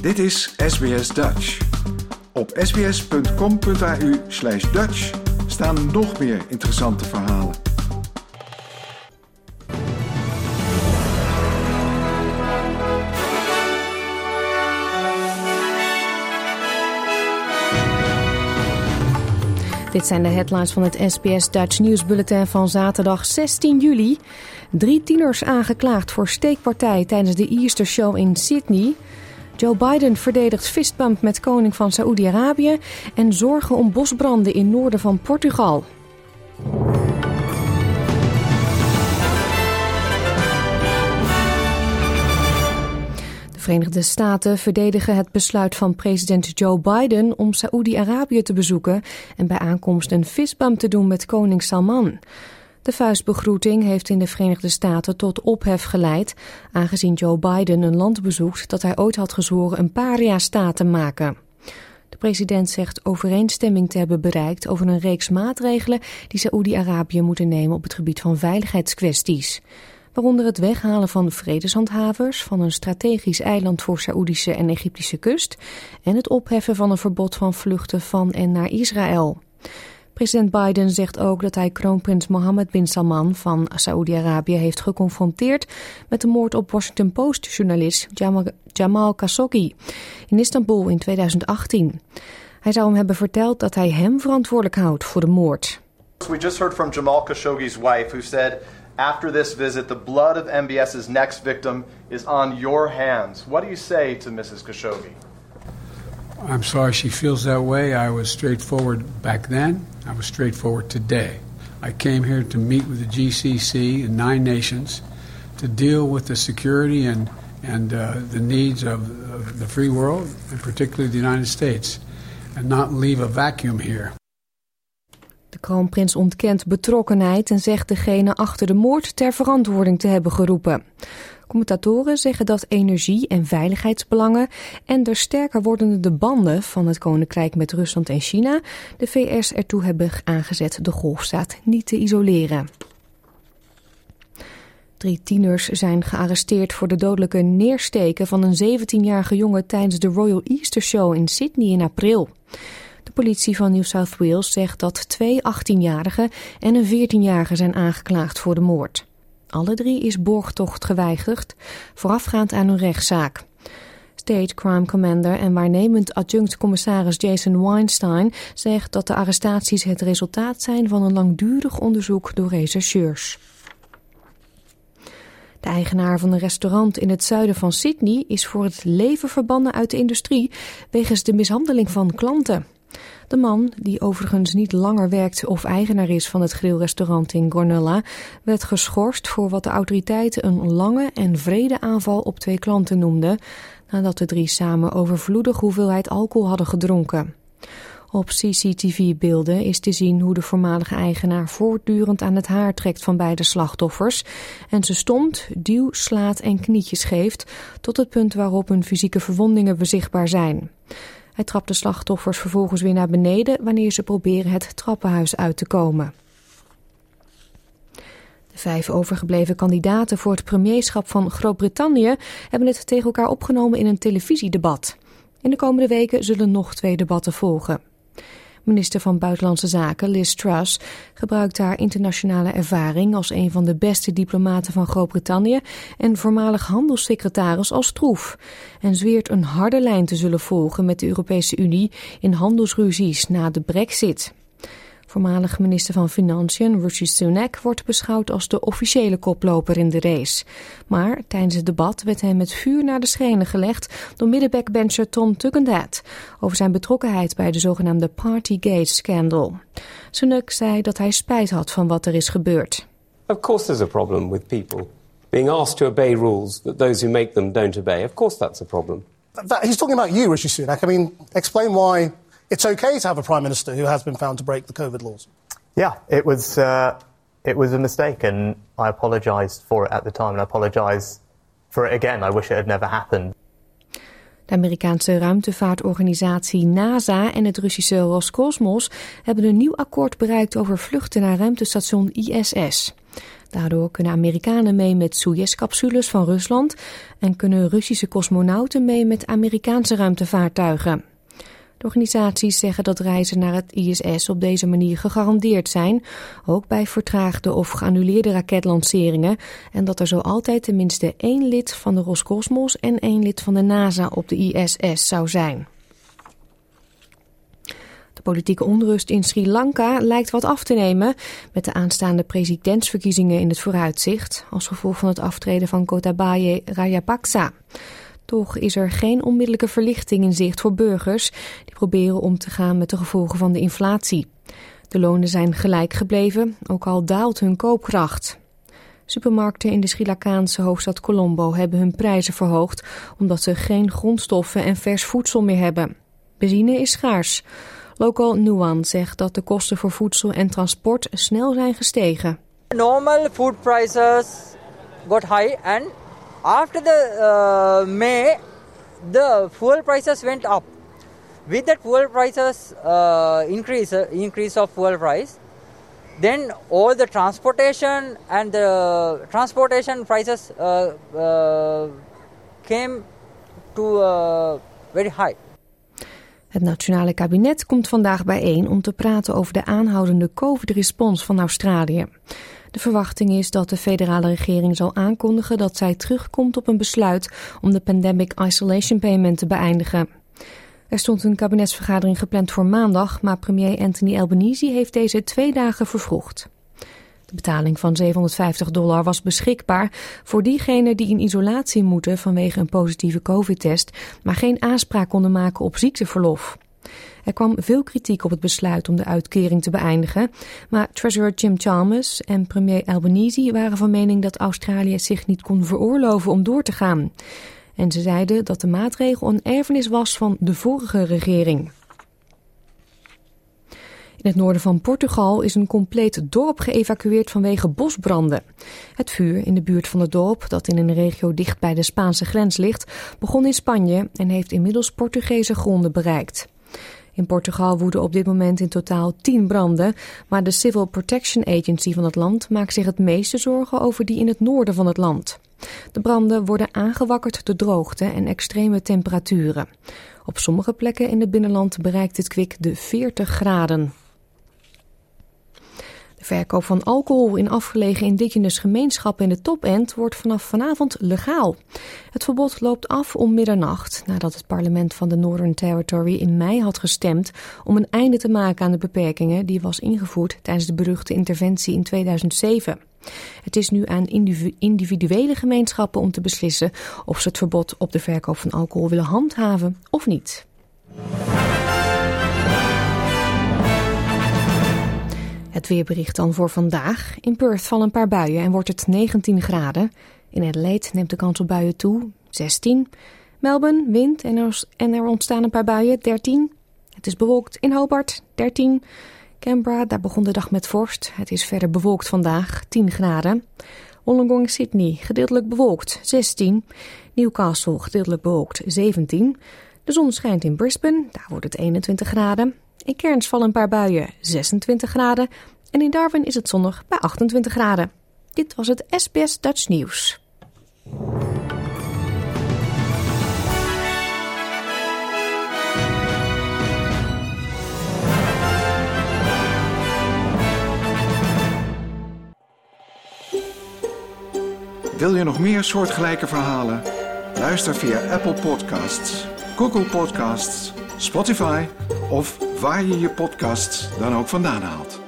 Dit is SBS Dutch. Op sbs.com.au slash Dutch staan nog meer interessante verhalen. Dit zijn de headlines van het SBS Dutch Nieuwsbulletin van zaterdag 16 juli. Drie tieners aangeklaagd voor steekpartij tijdens de Easter Show in Sydney. Joe Biden verdedigt fistbump met koning van Saoedi-Arabië. En zorgen om bosbranden in noorden van Portugal. De Verenigde Staten verdedigen het besluit van president Joe Biden om Saoedi-Arabië te bezoeken en bij aankomst een fistbump te doen met koning Salman. De vuistbegroeting heeft in de Verenigde Staten tot ophef geleid, aangezien Joe Biden een land bezoekt dat hij ooit had gezworen een paria-staat te maken. De president zegt overeenstemming te hebben bereikt over een reeks maatregelen die Saoedi-Arabië moeten nemen op het gebied van veiligheidskwesties. Waaronder het weghalen van vredeshandhavers van een strategisch eiland voor Saoedische en Egyptische kust en het opheffen van een verbod van vluchten van en naar Israël. President Biden zegt ook dat hij kroonprins Mohammed bin Salman van Saoedi-Arabië heeft geconfronteerd met de moord op Washington Post-journalist Jamal Khashoggi in Istanbul in 2018. Hij zou hem hebben verteld dat hij hem verantwoordelijk houdt voor de moord. We just heard from Jamal Khashoggi's wife who said after this visit the blood of MBS's next victim is on your hands. What do you say to Mrs. Khashoggi? I'm sorry she feels that way. I was straightforward back then. I was straightforward today. I came here to meet with the GCC and nine nations to deal with the security and, and uh, the needs of, of the free world, and particularly the United States, and not leave a vacuum here. De kroonprins ontkent betrokkenheid en zegt degene achter de moord ter verantwoording te hebben geroepen. Commentatoren zeggen dat energie- en veiligheidsbelangen en de sterker wordende banden van het Koninkrijk met Rusland en China de VS ertoe hebben aangezet de golfstaat niet te isoleren. Drie tieners zijn gearresteerd voor de dodelijke neersteken van een 17-jarige jongen tijdens de Royal Easter Show in Sydney in april. De politie van New South Wales zegt dat twee 18-jarigen en een 14-jarige zijn aangeklaagd voor de moord. Alle drie is borgtocht geweigerd, voorafgaand aan hun rechtszaak. State Crime Commander en waarnemend adjunct-commissaris Jason Weinstein zegt dat de arrestaties het resultaat zijn van een langdurig onderzoek door rechercheurs. De eigenaar van een restaurant in het zuiden van Sydney is voor het leven verbannen uit de industrie wegens de mishandeling van klanten. De man, die overigens niet langer werkt of eigenaar is van het grillrestaurant in Gornella, werd geschorst voor wat de autoriteiten een lange en vrede aanval op twee klanten noemden, nadat de drie samen overvloedig hoeveelheid alcohol hadden gedronken. Op CCTV-beelden is te zien hoe de voormalige eigenaar voortdurend aan het haar trekt van beide slachtoffers en ze stond, duw, slaat en knietjes geeft tot het punt waarop hun fysieke verwondingen bezichtbaar zijn. Hij trapt de slachtoffers vervolgens weer naar beneden wanneer ze proberen het trappenhuis uit te komen. De vijf overgebleven kandidaten voor het premierschap van Groot-Brittannië hebben het tegen elkaar opgenomen in een televisiedebat. In de komende weken zullen nog twee debatten volgen. Minister van Buitenlandse Zaken Liz Truss gebruikt haar internationale ervaring als een van de beste diplomaten van Groot-Brittannië en voormalig handelssecretaris als troef. En zweert een harde lijn te zullen volgen met de Europese Unie in handelsruzies na de brexit. Voormalig minister van Financiën Rishi Sunak wordt beschouwd als de officiële koploper in de race. Maar tijdens het debat werd hij met vuur naar de schenen gelegd door middenbackbencher Tom Tugendhat over zijn betrokkenheid bij de zogenaamde Partygate-scandal. Sunak zei dat hij spijt had van wat er is gebeurd. Of course there's a problem with people being asked to obey rules that those who make them don't obey. Of course that's a problem. He's talking about you, Rishi Sunak. I mean, explain why it's okay to have a prime minister who has been found to break the COVID laws. Yeah, it was uh, it was a mistake, and I apologised for it at the time, and I apologise for it again. I wish it had never happened. De Amerikaanse ruimtevaartorganisatie NASA en het Russische Roscosmos hebben een nieuw akkoord bereikt over vluchten naar ruimtestation ISS. Daardoor kunnen Amerikanen mee met Soyuz-capsules van Rusland en kunnen Russische cosmonauten mee met Amerikaanse ruimtevaartuigen. De organisaties zeggen dat reizen naar het ISS op deze manier gegarandeerd zijn, ook bij vertraagde of geannuleerde raketlanceringen, en dat er zo altijd tenminste één lid van de Roscosmos en één lid van de NASA op de ISS zou zijn. De politieke onrust in Sri Lanka lijkt wat af te nemen met de aanstaande presidentsverkiezingen in het vooruitzicht als gevolg van het aftreden van Gotabaya Rajapaksa. Toch is er geen onmiddellijke verlichting in zicht voor burgers die proberen om te gaan met de gevolgen van de inflatie. De lonen zijn gelijk gebleven, ook al daalt hun koopkracht. Supermarkten in de Sri Lankaanse hoofdstad Colombo hebben hun prijzen verhoogd omdat ze geen grondstoffen en vers voedsel meer hebben. Benzine is schaars. Local Nuan zegt dat de kosten voor voedsel en transport snel zijn gestegen. Normal food prices got high and after the uh, May the fuel prices went up. With that fuel prices uh, increase uh, increase of fuel price, then all the transportation and the transportation prices uh, uh, came to uh, very high. Het nationale kabinet komt vandaag bijeen om te praten over de aanhoudende COVID-respons van Australië. De verwachting is dat de federale regering zal aankondigen dat zij terugkomt op een besluit om de Pandemic Isolation Payment te beëindigen. Er stond een kabinetsvergadering gepland voor maandag, maar premier Anthony Albanese heeft deze twee dagen vervroegd. De betaling van 750 dollar was beschikbaar voor diegenen die in isolatie moeten vanwege een positieve COVID-test, maar geen aanspraak konden maken op ziekteverlof. Er kwam veel kritiek op het besluit om de uitkering te beëindigen, maar Treasurer Jim Chalmers en premier Albanese waren van mening dat Australië zich niet kon veroorloven om door te gaan. En ze zeiden dat de maatregel een erfenis was van de vorige regering. In het noorden van Portugal is een compleet dorp geëvacueerd vanwege bosbranden. Het vuur in de buurt van het dorp, dat in een regio dicht bij de Spaanse grens ligt, begon in Spanje en heeft inmiddels Portugese gronden bereikt. In Portugal woeden op dit moment in totaal 10 branden, maar de Civil Protection Agency van het land maakt zich het meeste zorgen over die in het noorden van het land. De branden worden aangewakkerd door droogte en extreme temperaturen. Op sommige plekken in het binnenland bereikt het kwik de 40 graden. Verkoop van alcohol in afgelegen indigenous gemeenschappen in de top-end wordt vanaf vanavond legaal. Het verbod loopt af om middernacht nadat het parlement van de Northern Territory in mei had gestemd om een einde te maken aan de beperkingen die was ingevoerd tijdens de beruchte interventie in 2007. Het is nu aan individuele gemeenschappen om te beslissen of ze het verbod op de verkoop van alcohol willen handhaven of niet. Weerbericht dan voor vandaag. In Perth vallen een paar buien en wordt het 19 graden. In Adelaide neemt de kans op buien toe, 16. Melbourne, wind en er, en er ontstaan een paar buien, 13. Het is bewolkt in Hobart, 13. Canberra, daar begon de dag met vorst. Het is verder bewolkt vandaag, 10 graden. Wollongong Sydney, gedeeltelijk bewolkt, 16. Newcastle, gedeeltelijk bewolkt, 17. De zon schijnt in Brisbane, daar wordt het 21 graden. In Cairns vallen een paar buien, 26 graden. En in Darwin is het zonnig bij 28 graden. Dit was het SBS Dutch Nieuws. Wil je nog meer soortgelijke verhalen? Luister via Apple Podcasts, Google Podcasts, Spotify of waar je je podcasts dan ook vandaan haalt.